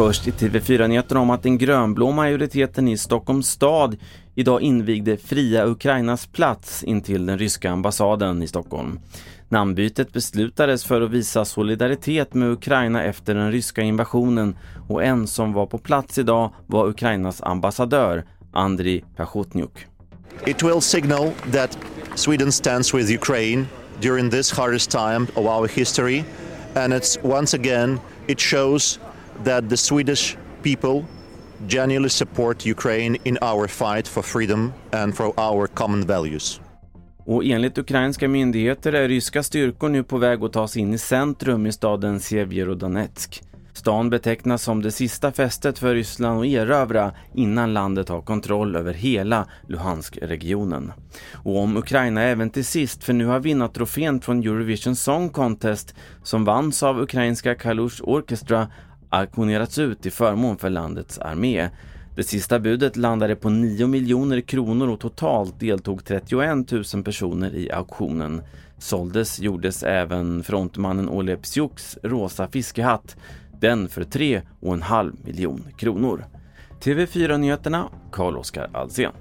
Först i TV4-nyheterna om att den grönblå majoriteten i Stockholms stad idag invigde Fria Ukrainas plats intill den ryska ambassaden i Stockholm. Namnbytet beslutades för att visa solidaritet med Ukraina efter den ryska invasionen och en som var på plats idag var Ukrainas ambassadör Andriy Pachotniuk. It will signal that Sweden stands with Ukraine during this hardest time of our history and it's once again it shows that the Swedish people genuinely support Ukraine in our fight for freedom and for our common values. Och enligt ukrainska myndigheter är ryska styrkor nu på väg att ta sig in i centrum i staden Sevjerodonetsk. Stan betecknas som det sista fästet för Ryssland att erövra innan landet har kontroll över hela Luhansk-regionen. Och om Ukraina även till sist, för nu har vinnartrofén från Eurovision Song Contest som vanns av ukrainska Kalush Orchestra auktionerats ut till förmån för landets armé. Det sista budet landade på 9 miljoner kronor och totalt deltog 31 000 personer i auktionen. Såldes gjordes även frontmannen Oleh Psiuks rosa fiskehatt, den för 3,5 miljoner kronor. TV4-nyheterna, Carl-Oskar Alsen.